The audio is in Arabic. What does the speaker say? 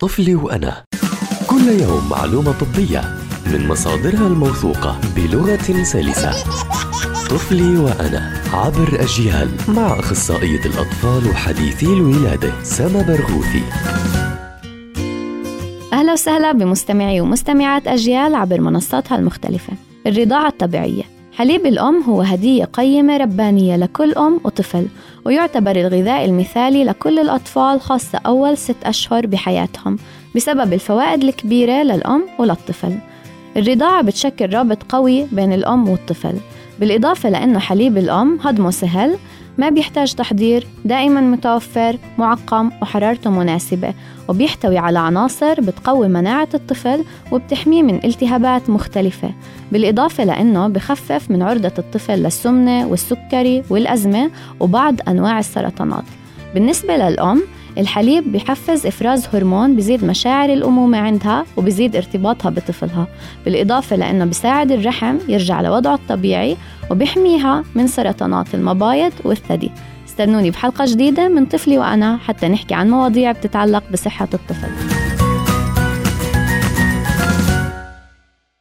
طفلي وأنا. كل يوم معلومة طبية من مصادرها الموثوقة بلغة سلسة. طفلي وأنا عبر أجيال مع أخصائية الأطفال وحديثي الولادة سما برغوثي. أهلا وسهلا بمستمعي ومستمعات أجيال عبر منصاتها المختلفة الرضاعة الطبيعية. حليب الأم هو هدية قيمة ربانية لكل أم وطفل ويعتبر الغذاء المثالي لكل الأطفال خاصة أول ست أشهر بحياتهم بسبب الفوائد الكبيرة للأم وللطفل. الرضاعة بتشكل رابط قوي بين الأم والطفل بالإضافة لأنه حليب الأم هضمه سهل ما بيحتاج تحضير دائما متوفر معقم وحرارته مناسبة وبيحتوي على عناصر بتقوي مناعة الطفل وبتحميه من التهابات مختلفة بالإضافة لأنه بخفف من عرضة الطفل للسمنة والسكري والأزمة وبعض أنواع السرطانات. بالنسبة للأم الحليب بحفز إفراز هرمون بزيد مشاعر الأمومة عندها وبزيد ارتباطها بطفلها بالإضافة لأنه بساعد الرحم يرجع لوضعه الطبيعي وبيحميها من سرطانات المبايض والثدي. استنوني بحلقة جديدة من طفلي وأنا حتى نحكي عن مواضيع بتتعلق بصحة الطفل.